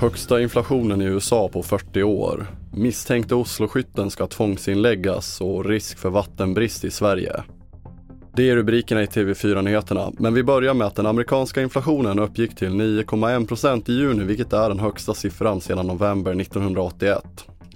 Högsta inflationen i USA på 40 år. Misstänkte Osloskytten ska tvångsinläggas och risk för vattenbrist i Sverige. Det är rubrikerna i TV4-nyheterna, men vi börjar med att den amerikanska inflationen uppgick till 9,1% i juni, vilket är den högsta siffran sedan november 1981.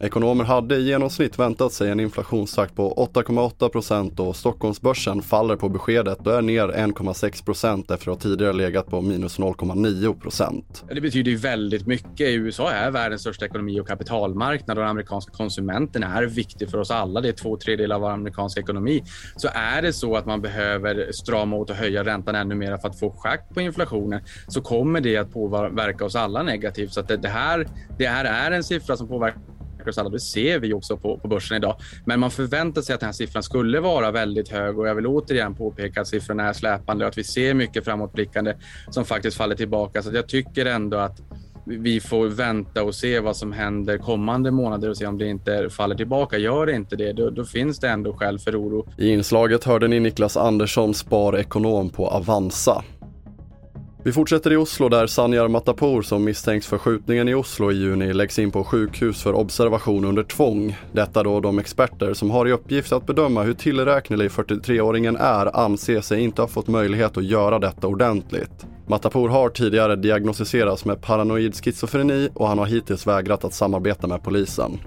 Ekonomer hade i genomsnitt väntat sig en inflationstakt på 8,8 procent och Stockholmsbörsen faller på beskedet och är ner 1,6 procent efter att tidigare legat på minus 0,9 procent. Det betyder ju väldigt mycket. USA är världens största ekonomi och kapitalmarknad och den amerikanska konsumenten är viktig för oss alla. Det är två tredjedelar av vår amerikanska ekonomi. Så är det så att man behöver strama åt och höja räntan ännu mer för att få schack på inflationen så kommer det att påverka oss alla negativt. Så att det, här, det här är en siffra som påverkar oss. Det ser vi också på, på börsen idag. Men man förväntar sig att den här siffran skulle vara väldigt hög och jag vill återigen påpeka att siffrorna är släpande och att vi ser mycket framåtblickande som faktiskt faller tillbaka. Så jag tycker ändå att vi får vänta och se vad som händer kommande månader och se om det inte faller tillbaka. Gör det inte det, då, då finns det ändå skäl för oro. I inslaget hörde ni Niklas Andersson, sparekonom på Avanza. Vi fortsätter i Oslo där Sanjar Matapour som misstänks för skjutningen i Oslo i juni läggs in på sjukhus för observation under tvång. Detta då de experter som har i uppgift att bedöma hur tillräknelig 43-åringen är anser sig inte ha fått möjlighet att göra detta ordentligt. Matapour har tidigare diagnostiserats med paranoid schizofreni och han har hittills vägrat att samarbeta med polisen.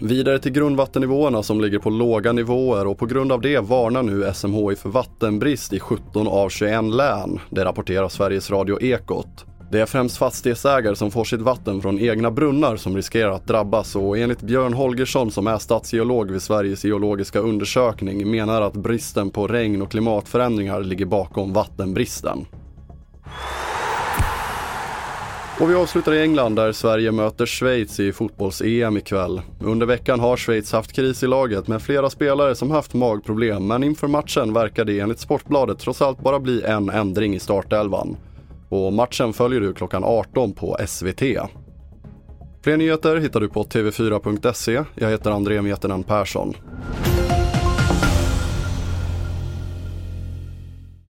Vidare till grundvattennivåerna som ligger på låga nivåer och på grund av det varnar nu SMHI för vattenbrist i 17 av 21 län. Det rapporterar Sveriges Radio Ekot. Det är främst fastighetsägare som får sitt vatten från egna brunnar som riskerar att drabbas och enligt Björn Holgersson som är statsgeolog vid Sveriges geologiska undersökning menar att bristen på regn och klimatförändringar ligger bakom vattenbristen. Och vi avslutar i England där Sverige möter Schweiz i fotbolls-EM ikväll. Under veckan har Schweiz haft kris i laget med flera spelare som haft magproblem men inför matchen verkar det enligt Sportbladet trots allt bara bli en ändring i startelvan. Och matchen följer du klockan 18 på SVT. Fler nyheter hittar du på tv4.se. Jag heter André Metenen Persson.